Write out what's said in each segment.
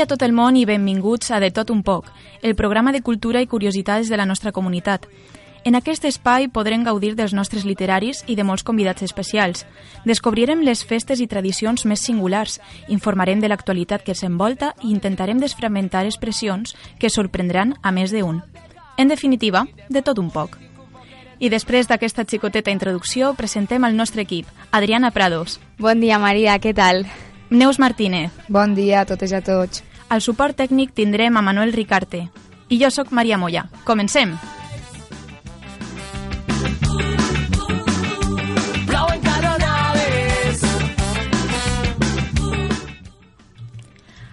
Dia a tot el món i benvinguts a De tot un poc, el programa de cultura i curiositats de la nostra comunitat. En aquest espai podrem gaudir dels nostres literaris i de molts convidats especials. Descobrirem les festes i tradicions més singulars, informarem de l'actualitat que s'envolta i intentarem desfragmentar expressions que sorprendran a més d'un. En definitiva, de tot un poc. I després d'aquesta xicoteta introducció, presentem el nostre equip. Adriana Prados. Bon dia, Maria, què tal? Neus Martínez. Bon dia a totes i a tots. Al suport tècnic tindrem a Manuel Ricarte. I jo sóc Maria Moya. Comencem!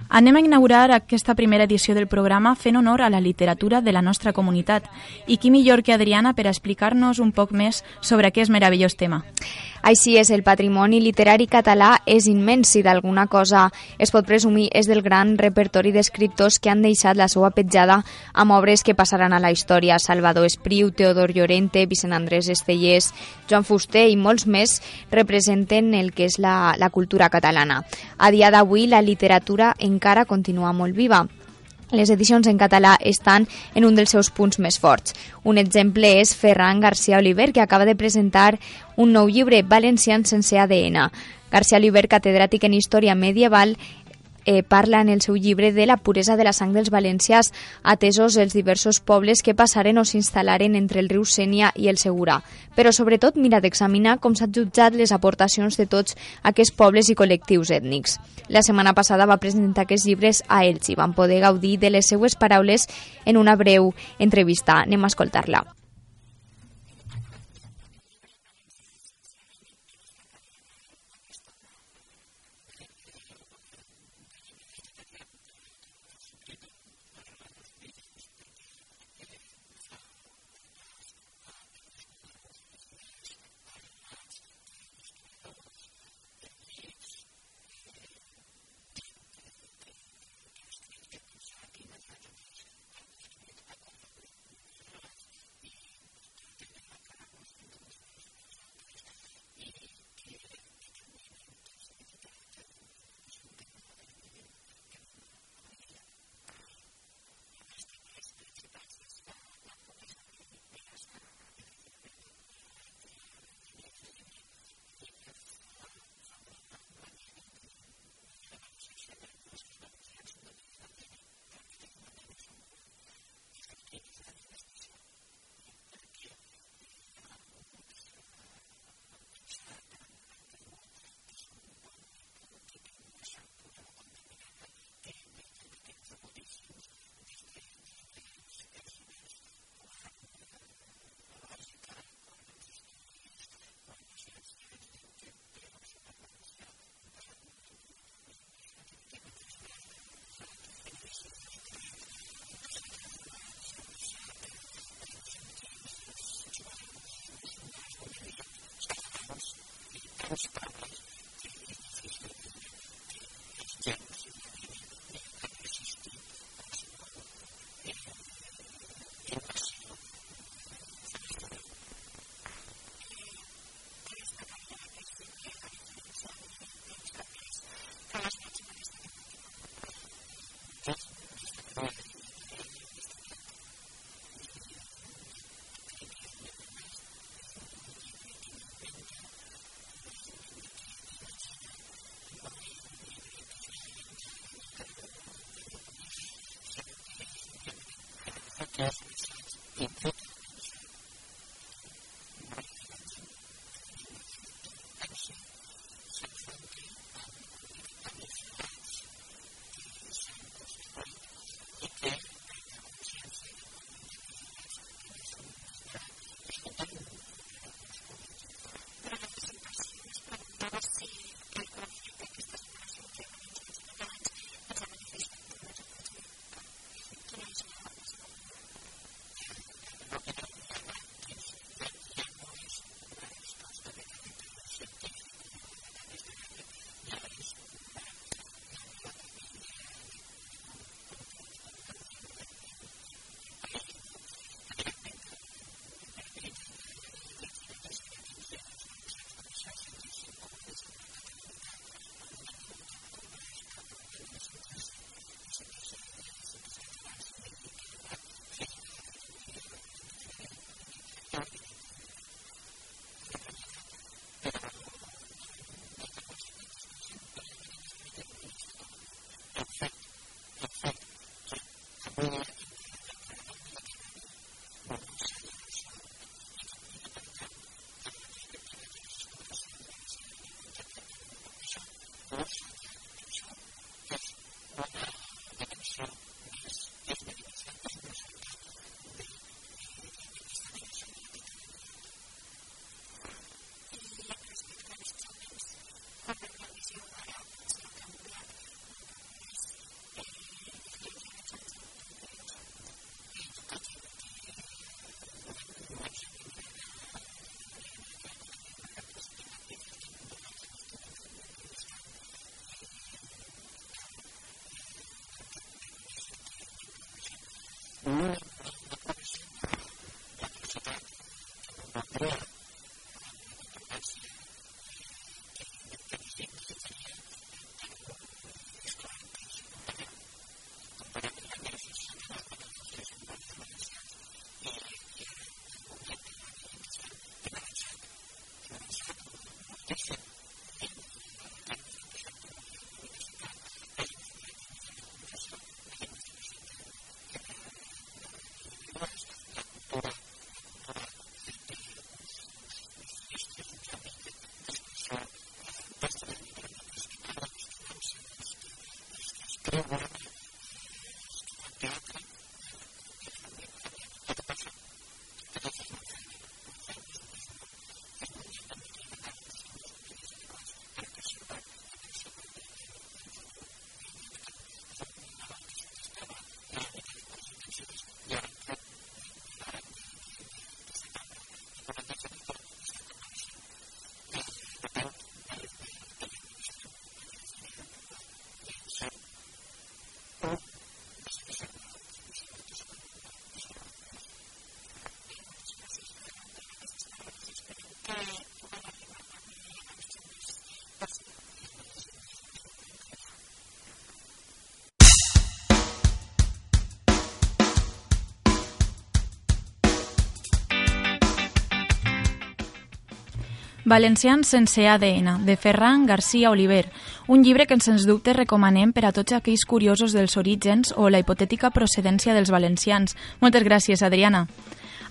Anem a inaugurar aquesta primera edició del programa fent honor a la literatura de la nostra comunitat. I qui millor que Adriana per explicar-nos un poc més sobre aquest meravellós tema. Així és, el patrimoni literari català és immens i d'alguna cosa es pot presumir és del gran repertori d'escriptors que han deixat la seva petjada amb obres que passaran a la història. Salvador Espriu, Teodor Llorente, Vicent Andrés Estellers, Joan Fuster i molts més representen el que és la, la cultura catalana. A dia d'avui la literatura encara continua molt viva. Les edicions en català estan en un dels seus punts més forts. Un exemple és Ferran García Oliver, que acaba de presentar un nou llibre, Valencians sense ADN. García Oliver, catedràtic en Història Medieval, eh, parla en el seu llibre de la puresa de la sang dels valencians, atesos els diversos pobles que passaren o s'instal·laren entre el riu Sènia i el Segura. Però sobretot mira d'examinar com s'han jutjat les aportacions de tots aquests pobles i col·lectius ètnics. La setmana passada va presentar aquests llibres a ells i van poder gaudir de les seues paraules en una breu entrevista. Anem a escoltar-la. That's for uno Valencians sense ADN, de Ferran García Oliver, un llibre que sens dubte recomanem per a tots aquells curiosos dels orígens o la hipotètica procedència dels valencians. Moltes gràcies, Adriana.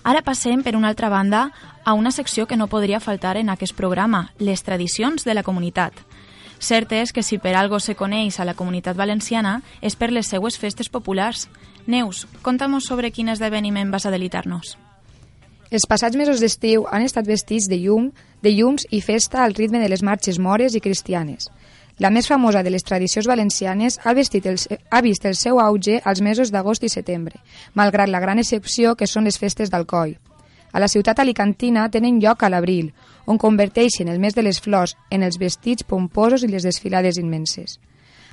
Ara passem, per una altra banda, a una secció que no podria faltar en aquest programa, les tradicions de la comunitat. Cert és que si per algo se coneix a la comunitat valenciana és per les seues festes populars. Neus, conta'm sobre quin esdeveniment vas a delitar-nos. Els passats mesos d'estiu han estat vestits de llum, de llums i festa al ritme de les marxes mores i cristianes. La més famosa de les tradicions valencianes ha, vestit el, ha vist el seu auge als mesos d'agost i setembre, malgrat la gran excepció que són les festes d'Alcoi. A la ciutat alicantina tenen lloc a l'abril, on converteixen el mes de les flors en els vestits pomposos i les desfilades immenses.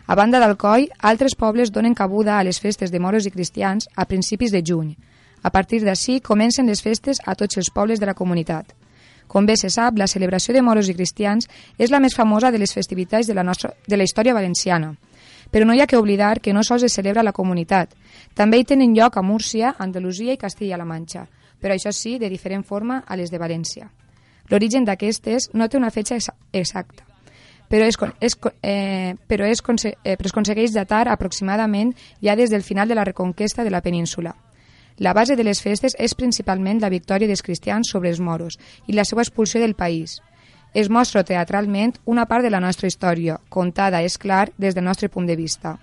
A banda d'Alcoi, altres pobles donen cabuda a les festes de moros i cristians a principis de juny, a partir d'ací comencen les festes a tots els pobles de la comunitat. Com bé se sap, la celebració de moros i cristians és la més famosa de les festivitats de la, nostra, de la història valenciana. Però no hi ha que oblidar que no sols es celebra a la comunitat. També hi tenen lloc a Múrcia, Andalusia i Castilla-La Manxa, però això sí, de diferent forma a les de València. L'origen d'aquestes no té una fetge exacta, però es, és, eh, però, és, eh, però es aconsegueix datar aproximadament ja des del final de la reconquesta de la península. La base de les festes és principalment la victòria dels cristians sobre els moros i la seva expulsió del país. Es mostra teatralment una part de la nostra història, contada, és clar, des del nostre punt de vista.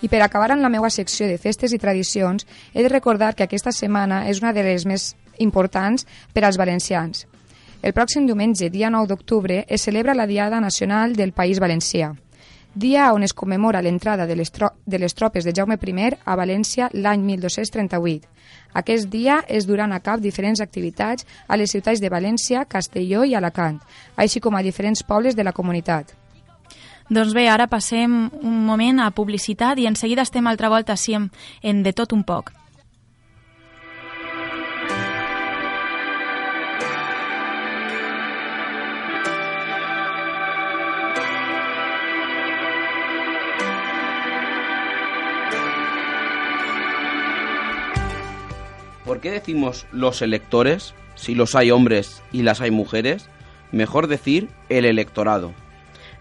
I per acabar amb la meva secció de festes i tradicions, he de recordar que aquesta setmana és una de les més importants per als valencians. El pròxim diumenge, dia 9 d'octubre, es celebra la Diada Nacional del País Valencià, dia on es commemora l'entrada de, de les tropes de Jaume I a València l'any 1238. Aquest dia es duran a cap diferents activitats a les ciutats de València, Castelló i Alacant, així com a diferents pobles de la comunitat. Doncs bé, ara passem un moment a publicitat i en seguida estem altra volta així en De tot un poc. Qué decimos los electores si los hay hombres y las hay mujeres, mejor decir el electorado.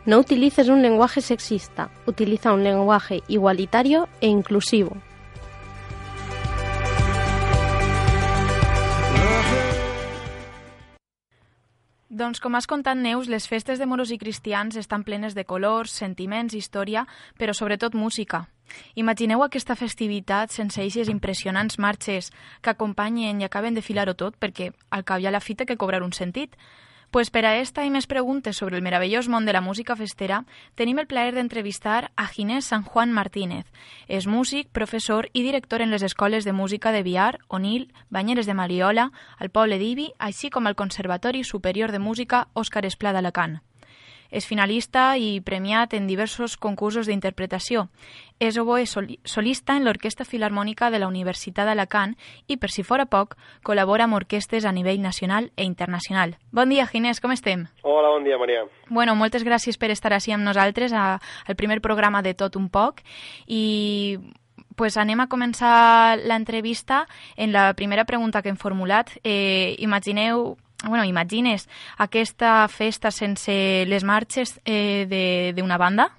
No utilices un lenguaje sexista, utiliza un lenguaje igualitario e inclusivo. Doncs com has contat, Neus, les festes de moros i cristians estan plenes de colors, sentiments, història, però sobretot música. Imagineu aquesta festivitat sense eixes impressionants marxes que acompanyen i acaben de filar-ho tot perquè al cap hi ha la fita que cobrar un sentit. Pues per a esta i més preguntes sobre el meravellós món de la música festera, tenim el plaer d'entrevistar a Ginés San Juan Martínez. És músic, professor i director en les escoles de música de Viar, Onil, Banyeres de Mariola, al poble d'Ibi, així com al Conservatori Superior de Música Òscar Esplà d'Alacant. És finalista i premiat en diversos concursos d'interpretació. És oboe solista en l'Orquestra Filarmònica de la Universitat d'Alacant i, per si fora poc, col·labora amb orquestes a nivell nacional e internacional. Bon dia, Ginés, com estem? Hola, bon dia, Maria. Bueno, moltes gràcies per estar així amb nosaltres a, al primer programa de Tot un poc i pues anem a començar l'entrevista en la primera pregunta que hem formulat. Eh, imagineu bueno, imagines aquesta festa sense les marxes eh, d'una banda?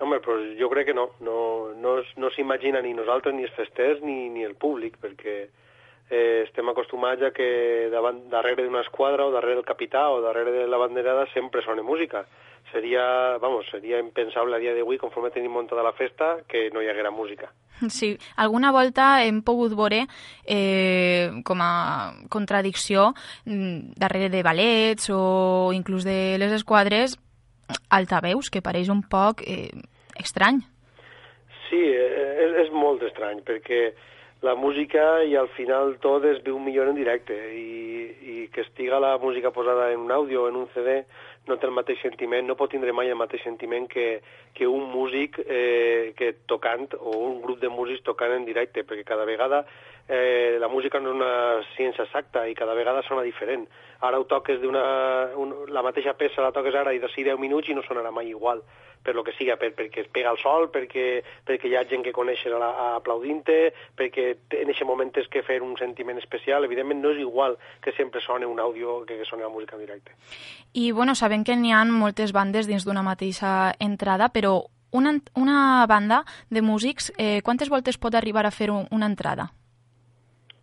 Home, però jo crec que no. No, no, no s'imagina ni nosaltres, ni els festers, ni, ni el públic, perquè eh, estem acostumats a que davant, darrere d'una esquadra o darrere del capità o darrere de la banderada sempre sona música seria, vamos, seria impensable a dia d'avui, conforme tenim muntada la festa, que no hi haguera música. Sí, alguna volta hem pogut veure eh, com a contradicció mm, darrere de ballets o inclús de les esquadres altaveus, que pareix un poc eh, estrany. Sí, eh, és, és molt estrany, perquè la música i al final tot es viu millor en directe i, i que estiga la música posada en un àudio en un CD no té el mateix sentiment, no pot tindre mai el mateix sentiment que, que un músic eh, que tocant o un grup de músics tocant en directe, perquè cada vegada eh, la música no és una ciència exacta i cada vegada sona diferent. Ara ho toques d'una... la mateixa peça la toques ara i d'ací 10 minuts i no sonarà mai igual per lo que siga, per, perquè es pega el sol, perquè, perquè hi ha gent que coneix aplaudint-te, perquè en aquest moment és que fer un sentiment especial. Evidentment no és igual que sempre soni un àudio que, que soni la música en directe. I bueno, sabem que n'hi ha moltes bandes dins d'una mateixa entrada, però una, una banda de músics, eh, quantes voltes pot arribar a fer una entrada?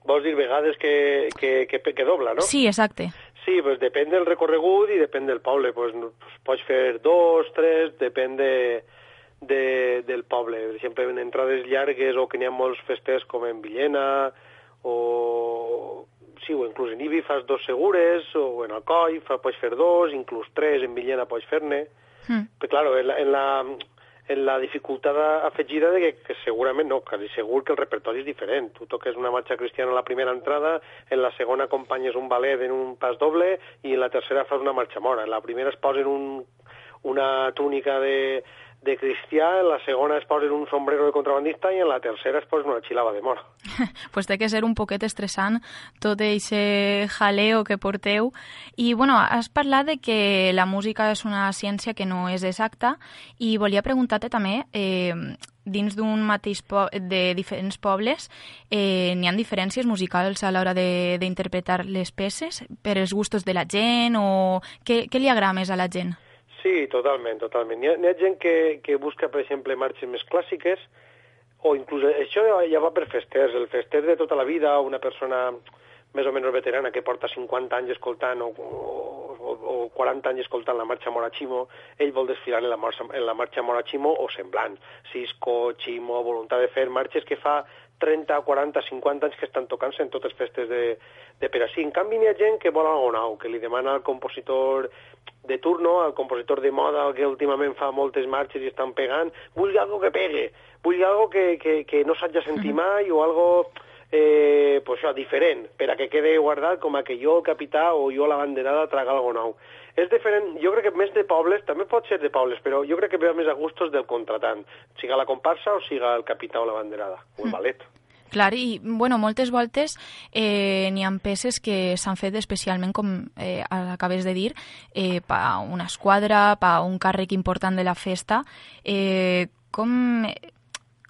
Vols dir vegades que, que, que, que dobla, no? Sí, exacte. Sí, pues depèn del recorregut i depèn del poble. Pues, pues pots fer dos, tres, depèn de, de, del poble. Per exemple, en entrades llargues o que n'hi ha molts festers com en Villena o... Sí, o inclús en Ibi fas dos segures, o en Alcoi fa, pots fer dos, inclús tres, en Villena pots fer-ne. Mm. Però, claro, en la, en la, la dificultat afegida de que, que segurament, no, quasi segur que el repertori és diferent. Tu toques una marxa cristiana a la primera entrada, en la segona acompanyes un ballet en un pas doble i en la tercera fas una marxa mora. En la primera es posen un, una túnica de, de cristià, en la segona es posen un sombrero de contrabandista i en la tercera es posen una xilava de mora. pues té que ser un poquet estressant tot aquest jaleo que porteu. I, bueno, has parlat de que la música és una ciència que no és exacta i volia preguntar-te també, eh, dins d'un mateix po de diferents pobles eh, n'hi ha diferències musicals a l'hora d'interpretar les peces per els gustos de la gent o què, què li agrada més a la gent? Sí, totalment, totalment. Hi ha, hi ha gent que, que busca, per exemple, marxes més clàssiques, o inclús això ja va per festers. El fester de tota la vida, una persona més o menys veterana que porta 50 anys escoltant o, o, o 40 anys escoltant la marxa Morachimo, ell vol desfilar en la marxa, en la marxa Morachimo o semblant. Cisco, Chimo, voluntat de fer marxes que fa 30, 40, 50 anys que estan tocant-se en totes festes de, de per així. En canvi, hi ha gent que vol algo nou, que li demana al compositor de turno, al compositor de moda que últimament fa moltes marxes i estan pegant, vull algo que pegue, vull algo que, que, que no s'hagi sentit mai o algo eh, pues això, diferent, per a que quede guardat com a que jo, el capità, o jo, la banderada, traga algo nou. És diferent, jo crec que més de pobles, també pot ser de pobles, però jo crec que ve més a gustos del contratant, siga la comparsa o siga el capità o la banderada, o el ballet. Clar, i bueno, moltes voltes eh, n'hi ha peces que s'han fet especialment, com eh, acabes de dir, eh, per una esquadra, per un càrrec important de la festa. Eh, com,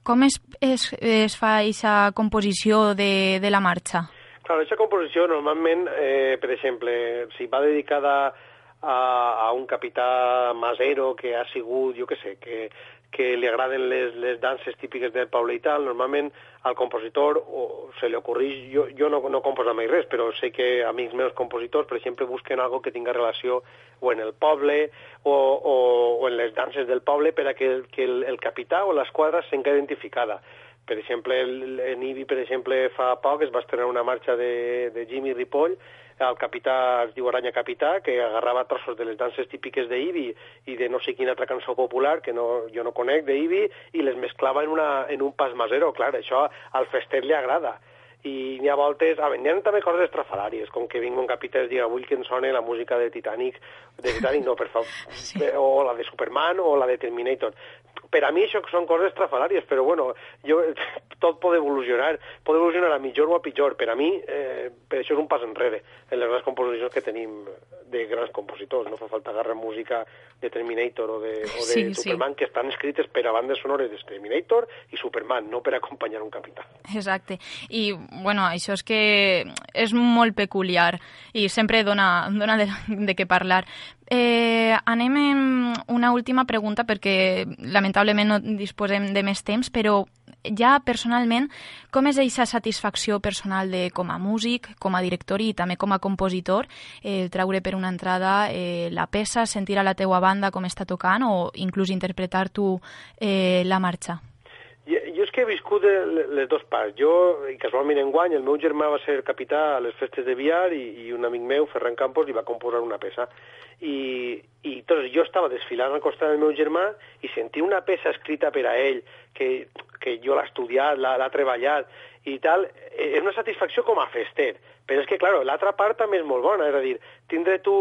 com es, es, es fa aquesta composició de, de la marxa? Clar, aquesta composició normalment, eh, per exemple, si va dedicada a, a un capità masero que ha sigut, jo què sé, que, que li agraden les, les danses típiques del poble i tal, normalment al compositor o se li ocorreix, jo, jo no, no composa mai res, però sé que amics meus compositors, per exemple, busquen algo que tinga relació o en el poble o, o, o en les danses del poble per a que, que el, el capità o l'esquadra s'enca identificada. Per exemple, el, en Ibi, per exemple, fa poc es va estrenar una marxa de, de Jimmy Ripoll, el capità es diu Aranya Capità, que agarrava trossos de les danses típiques d'Ibi i de no sé quina altra cançó popular que no, jo no conec d'Ibi i les mesclava en, una, en un pas masero. Clar, això al fester li agrada i n'hi ha voltes, a veure, n'hi ha també coses estrafalàries, com que vingui un capità i diga vull que em soni la música de Titanic, de Titanic no, per favor, sí. o la de Superman o la de Terminator per a mi això són coses estrafalàries, però bueno, jo, tot pot evolucionar, pot evolucionar a millor o a pitjor. Per a mi, eh, per això és un pas enrere en les grans composicions que tenim de grans compositors. No fa falta agarrar música de Terminator o de, o de sí, Superman, sí. que estan escrites per a bandes sonores de Terminator i Superman, no per acompanyar un capità. Exacte. I, bueno, això és que és molt peculiar i sempre dona, dona de, de què parlar. Eh, anem amb una última pregunta perquè lamentablement no disposem de més temps, però ja personalment, com és aquesta satisfacció personal de com a músic, com a director i també com a compositor, eh, treure per una entrada eh, la peça, sentir a la teua banda com està tocant o inclús interpretar tu eh, la marxa? Jo, és que he viscut les dues parts. Jo, casualment en guany, el meu germà va ser capità a les festes de Viar i, i un amic meu, Ferran Campos, li va composar una peça. I, i doncs, jo estava desfilant al costat del meu germà i sentir una peça escrita per a ell, que, que jo l'ha estudiat, l'ha treballat i tal, eh, és una satisfacció com a fester. Però és que, clar, l'altra part també és molt bona, és a dir, tindre tu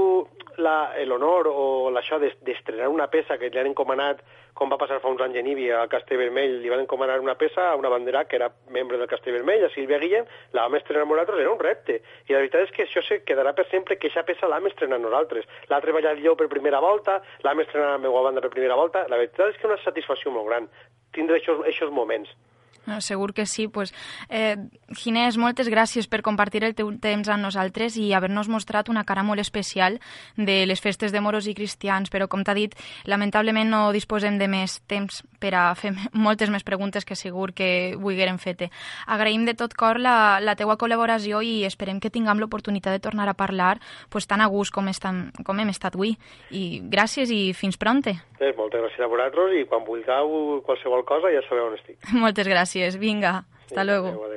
l'honor o l'això d'estrenar una peça que li han encomanat, com va passar fa uns anys a Castell Vermell, li van encomanar una peça a una bandera que era membre del Castell Vermell, a Sílvia Guillem, la vam estrenar nosaltres, era un repte. I la veritat és que això se quedarà per sempre que aquesta peça l'hem estrenat nosaltres. L'ha treballat jo per primera volta, l'hem estrenat a la meva banda per primera volta. La veritat és que una satisfacció molt gran tindre aquests moments. No, segur que sí. Pues, eh, Ginés, moltes gràcies per compartir el teu temps amb nosaltres i haver-nos mostrat una cara molt especial de les festes de moros i cristians, però com t'ha dit, lamentablement no disposem de més temps per a fer moltes més preguntes que segur que volguérem fer-te. Agraïm de tot cor la, la teua col·laboració i esperem que tinguem l'oportunitat de tornar a parlar pues, tan a gust com, estan, com hem estat avui. I gràcies i fins pronte. Moltes gràcies a vosaltres i quan vulgueu qualsevol cosa ja sabeu on estic. Moltes gràcies gràcies. Vinga, hasta sí, luego.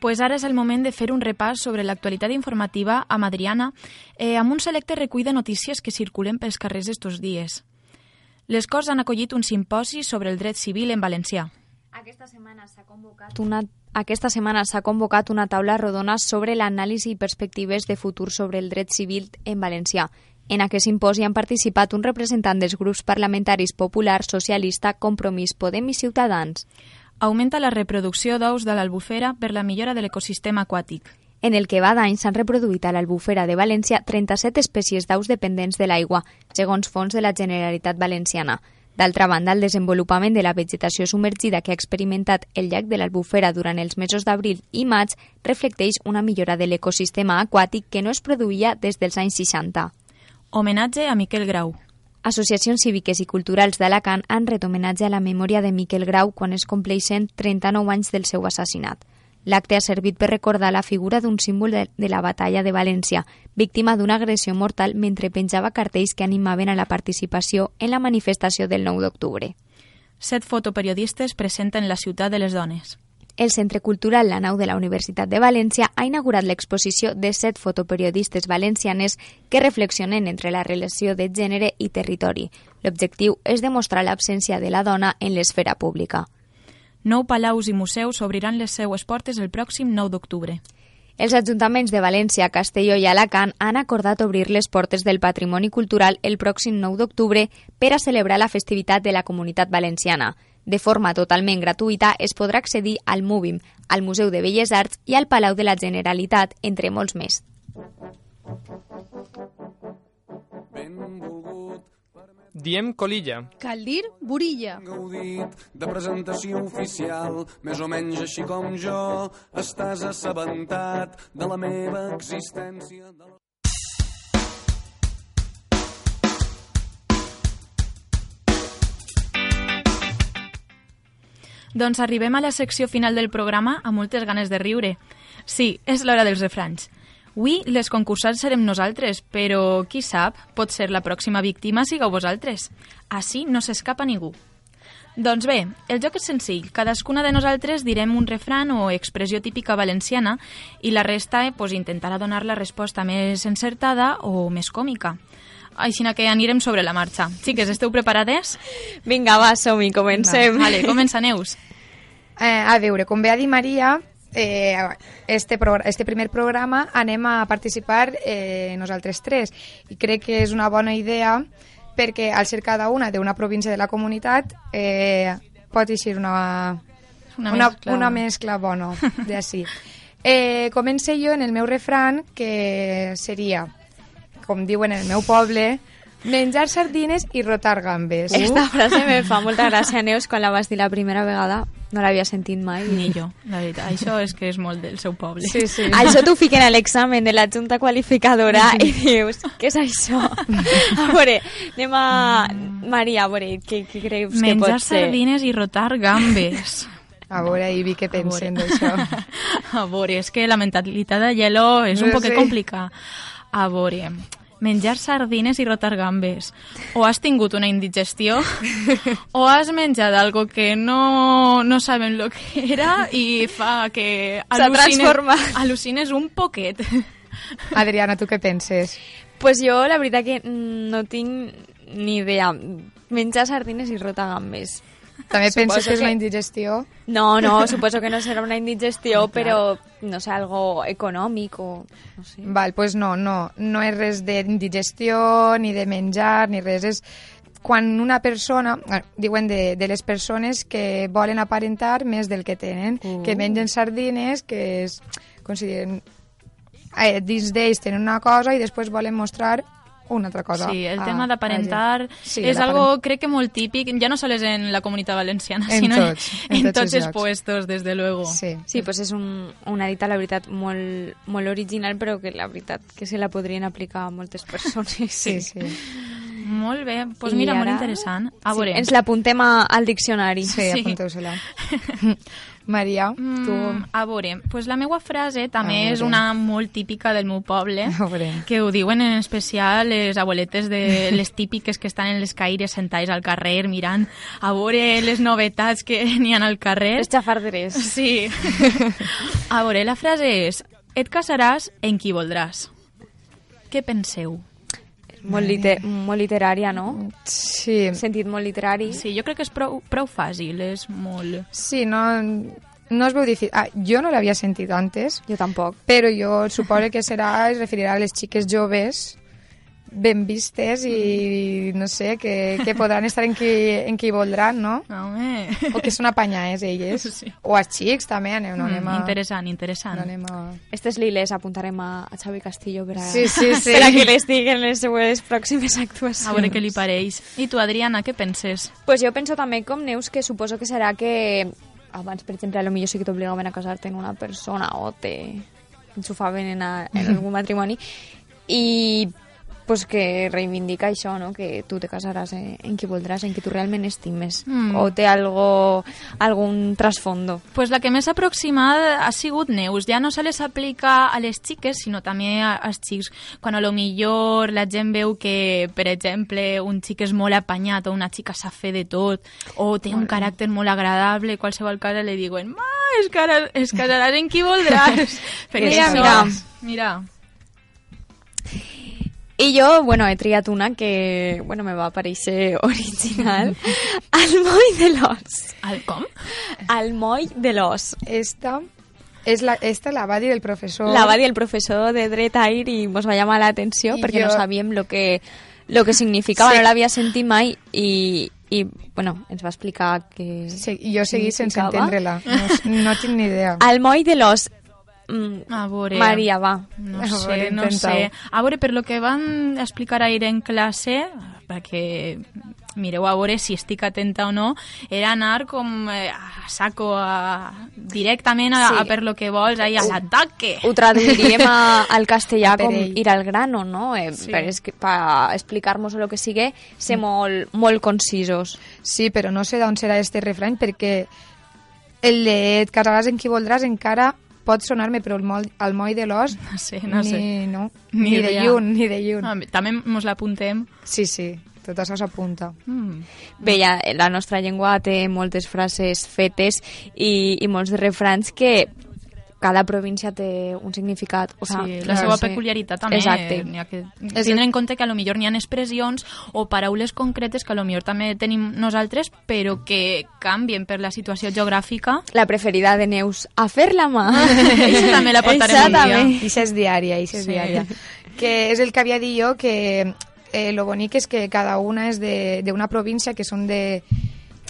Pues ara és el moment de fer un repàs sobre l'actualitat informativa amb Adriana eh, amb un selecte recull de notícies que circulen pels carrers estos dies. Les Corts han acollit un simposi sobre el dret civil en valencià. Aquesta setmana s'ha convocat una aquesta setmana s'ha convocat una taula rodona sobre l'anàlisi i perspectives de futur sobre el dret civil en valencià. En aquest simposi han participat un representant dels grups parlamentaris Popular, Socialista, Compromís, Podem i Ciutadans augmenta la reproducció d'ous de l'albufera per la millora de l'ecosistema aquàtic. En el que va d'any s'han reproduït a l'Albufera de València 37 espècies d'aus dependents de l'aigua, segons fons de la Generalitat Valenciana. D'altra banda, el desenvolupament de la vegetació submergida que ha experimentat el llac de l'Albufera durant els mesos d'abril i maig reflecteix una millora de l'ecosistema aquàtic que no es produïa des dels anys 60. Homenatge a Miquel Grau. Associacions cíviques i culturals d'Alacant han ret homenatge a la memòria de Miquel Grau quan es compleixen 39 anys del seu assassinat. L'acte ha servit per recordar la figura d'un símbol de, de la batalla de València, víctima d'una agressió mortal mentre penjava cartells que animaven a la participació en la manifestació del 9 d'octubre. Set fotoperiodistes presenten la ciutat de les dones. El Centre Cultural La Nau de la Universitat de València ha inaugurat l'exposició de set fotoperiodistes valencianes que reflexionen entre la relació de gènere i territori. L'objectiu és demostrar l'absència de la dona en l'esfera pública. Nou palaus i museus obriran les seues portes el pròxim 9 d'octubre. Els ajuntaments de València, Castelló i Alacant han acordat obrir les portes del patrimoni cultural el pròxim 9 d'octubre per a celebrar la festivitat de la comunitat valenciana. De forma totalment gratuïta es podrà accedir al MUBIM, al Museu de Belles Arts i al Palau de la Generalitat, entre molts més. Diem colilla. Cal dir burilla. gaudit de presentació oficial, més o menys així com jo, estàs assabentat de la meva existència. De la... Doncs arribem a la secció final del programa amb moltes ganes de riure. Sí, és l'hora dels refranys. Avui les concursants serem nosaltres, però qui sap, pot ser la pròxima víctima sigueu vosaltres. Així no s'escapa ningú. Doncs bé, el joc és senzill. Cadascuna de nosaltres direm un refran o expressió típica valenciana i la resta eh, pues, intentarà donar la resposta més encertada o més còmica. Així que anirem sobre la marxa. Xiques, esteu preparades? Vinga, va, som-hi, comencem. Vale, comença, Neus. Eh, a veure, com bé ha dit Maria, eh, este, este primer programa anem a participar eh, nosaltres tres i crec que és una bona idea perquè al ser cada una d'una província de la comunitat eh, pot eixir una, Una una, mescla. una mescla bona d'ací. Eh, comence jo en el meu refran que seria, com diuen en el meu poble, menjar sardines i rotar gambes. Esta frase me fa molta gràcia, Neus, quan la vas dir la primera vegada. No l'havia sentit mai. Ni jo, la veritat. Això és que és molt del seu poble. Sí, sí. Això t'ho fiquen a l'examen de la junta qualificadora i dius, què és això? A veure, anem a... Maria, a veure, què, què creus que Menjar pot ser? sardines i rotar gambes. A veure, Ivi, què pensen d'això? A veure, és que la mentalitat de hielo és un No poc sé. complicada. A veure, menjar sardines i rotar gambes. O has tingut una indigestió o has menjat algo que no, no saben lo que era i fa que al·lucines, al·lucines un poquet. Adriana, tu què penses? Pues jo, la veritat que mm, no tinc ni idea. Menjar sardines i rotar gambes. També Suposo penses que és una indigestió? No, no, suposo que no serà una indigestió, però, no sé, algo econòmic o... No sé. Val, pues no, no, no és res d'indigestió, ni de menjar, ni res, és quan una persona, eh, diuen de, de les persones que volen aparentar més del que tenen, Uh. que mengen sardines, que es consideren, eh, dins d'ells tenen una cosa i després volen mostrar una altra cosa. Sí, el a- tema a la d'aparentar gent. Sí, és algo, crec que molt típic, ja no sols en la comunitat valenciana, En sinó tots, en en, tots tots els puestos, desde luego. Sí. Sí, pues és un, una dita, la veritat, molt, molt original, però que la veritat que se la podrien aplicar a moltes persones. Sí, sí. Molt bé, doncs pues mira, molt ara- interessant. A Sí, ens l'apuntem al diccionari. Sí, Sí. apunteu-se-la. Maria, tu... Mm, a veure, pues la meva frase també és una molt típica del meu poble, que ho diuen en especial les abueletes de les típiques que estan en les caires sentades al carrer mirant a veure les novetats que n'hi ha al carrer. Les xafarderes. Sí. A veure, la frase és et casaràs en qui voldràs. Què penseu? Molt, liter, molt literària, no? Sí, Sentit molt literari. Sí, jo crec que és prou, prou fàcil, és molt... sí, no, no es veu difícil. Ah, jo no l'havia sentit antes, Jo tampoc. però jo suposo que serà, es referirà a les xiques joves ben vistes i no sé, que, que podran estar en qui, en qui voldran, no? Home... O que són apanyades elles. Sí. O els xics també, anem, no anem Mm, a... interessant, interessant. No anem a... Estes liles apuntarem a, a Xavi Castillo per a, Sí, sí, sí. per a que les diguen les seues pròximes actuacions. A veure què li pareix. I tu, Adriana, què penses? Pues jo penso també com Neus que suposo que serà que abans, per exemple, a lo millor sí que t'obligaven a casar-te amb una persona o te enxufaven en, a, en algun matrimoni i pues que reivindica això, no? que tu te casaràs en, en qui voldràs, en qui tu realment estimes, Mm. o té algo, algun trasfondo. Pues la que més aproximada ha sigut Neus. Ja no se les aplica a les xiques, sinó també als xics. Quan a lo millor la gent veu que, per exemple, un xic és molt apanyat o una xica sap fer de tot o té un caràcter molt agradable, qualsevol cosa li diuen ma, es, cara, es casaràs en qui voldràs. Mira, mira. Mira. I jo, bueno, he triat una que, bueno, me va aparèixer original. El moll de l'os. El com? El moll de l'os. Esta, és la, esta la va dir el professor. La va dir el professor de dret air i mos va llamar l'atenció perquè no jo- sabíem lo que, lo que significava, Sí. no l'havia sentit mai i, i, bueno, ens va explicar que... Sí, jo seguís sense entendre-la. No, no tinc ni idea. El moll de l'os. Mm, A veure... Maria, va. No A sé, veure, no sé. A veure, per lo que van explicar ahir en classe, perquè mireu a veure si estic atenta o no, era anar com eh, a saco, a, directament a, Sí. a per lo que vols, ahí, a l'ataque. Ho traduiríem a, al castellà com ir al grano, no? Eh, Sí. Per, es, per explicar-nos el que sigui, ser molt, molt concisos. Sí, però no sé d'on serà este refrany perquè el de et casaràs en qui voldràs encara pot sonar-me, però el moll, el moll de l'os No sé, no ni, sé. no, Ni ni, de lluny, ni de lluny. Ah, també mos l'apuntem. Sí, sí, tot això s'apunta. Mm. Bé, ja, la nostra llengua té moltes frases fetes i, i molts refrans que cada província té un significat. O Sí, sigui, la seva sé. peculiaritat també. Exacte. N'hi ha que És tindre en compte que a lo millor n'hi ha expressions o paraules concretes que a lo millor també tenim nosaltres, però que canvien per la situació geogràfica. La preferida de Neus, a fer la mà. Eixa també la portarem un dia. Ixa és diària, ixa és Sí. diària. Que és el que havia dit jo, que eh, lo bonic és que cada una és de- d'una província que són de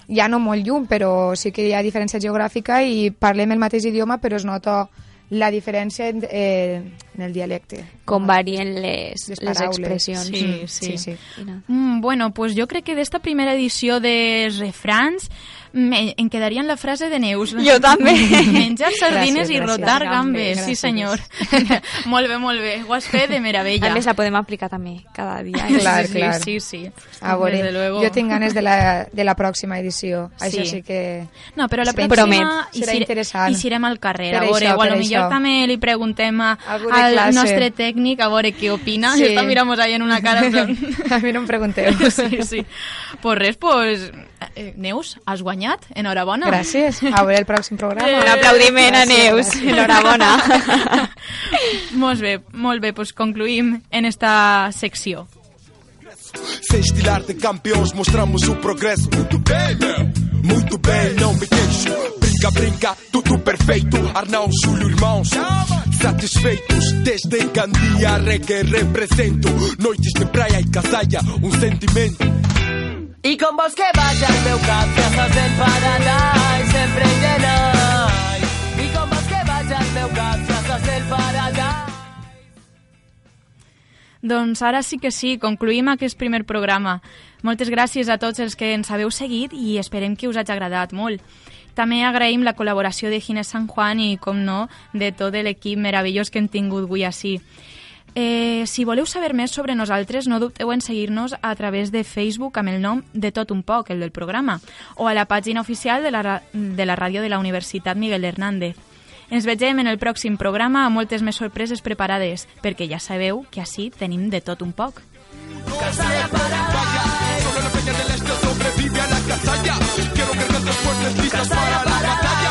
ja no molt lluny, però sí que hi ha diferència geogràfica i parlem el mateix idioma, però es nota la diferència en, eh, en el dialecte. Com varien les, Les les, expressions. Sí, Mm, sí. sí, sí. I nada. Mm, bueno, pues jo crec que d'esta primera edició de refrans me, em quedaria en la frase de Neus. Jo també. Menjar sardines Gràcies, i gràcies. rotar gambes. Gràcies. Sí, senyor. molt bé, molt bé. Ho has fet de meravella. A més, la podem aplicar també cada dia. Sí, Clar, sí, clar. sí, sí. A veure, luego. jo tinc ganes de la, de la pròxima edició. Això Sí. sí que... No, però la pròxima Promet. Serà sire- interessant. hi serem al carrer. Per a veure, això, o a millor això. també li preguntem a, Alguna al classe. nostre tècnic a veure què opina. Sí. Sí. Està mirant ahí en una cara plan... A mi no em pregunteu. sí, sí. Pues res, pues... Eh, eh, Neus, has guanyat. Enhorabona. Gràcies. A veure el pròxim programa. Eh, Un aplaudiment gràcies, a Neus. Enhorabona. molt bé, molt bé. Doncs concluïm en esta secció. Sem estilar de campions, mostramos o progresso. Muito bem, meu. Muito bem, não me queixo. brinca, brinca, tudo perfeito. Arnão, Júlio, irmãos, satisfeitos. Desde Gandia, reggae represento. Noites de praia e casaia, um sentimento. I com vols que vaig al meu cap, ja estàs en paradise, sempre i de night. I com vols que vaig al meu cap, ja estàs en paradise. Doncs ara sí que sí, concluïm aquest primer programa. Moltes gràcies a tots els que ens haveu seguit i esperem que us hagi agradat molt. També agraïm la col·laboració de Ginés San Juan i, com no, de tot l'equip meravellós que hem tingut avui així. Eh, si voleu saber més sobre nosaltres, no dubteu en seguir-nos a través de Facebook amb el nom de Tot un poc, el del programa, o a la pàgina oficial de la, de la ràdio de la Universitat Miguel Hernández. Ens vegem en el pròxim programa amb moltes més sorpreses preparades, perquè ja sabeu que així tenim de tot un poc. Casalla Quiero que fuertes listas para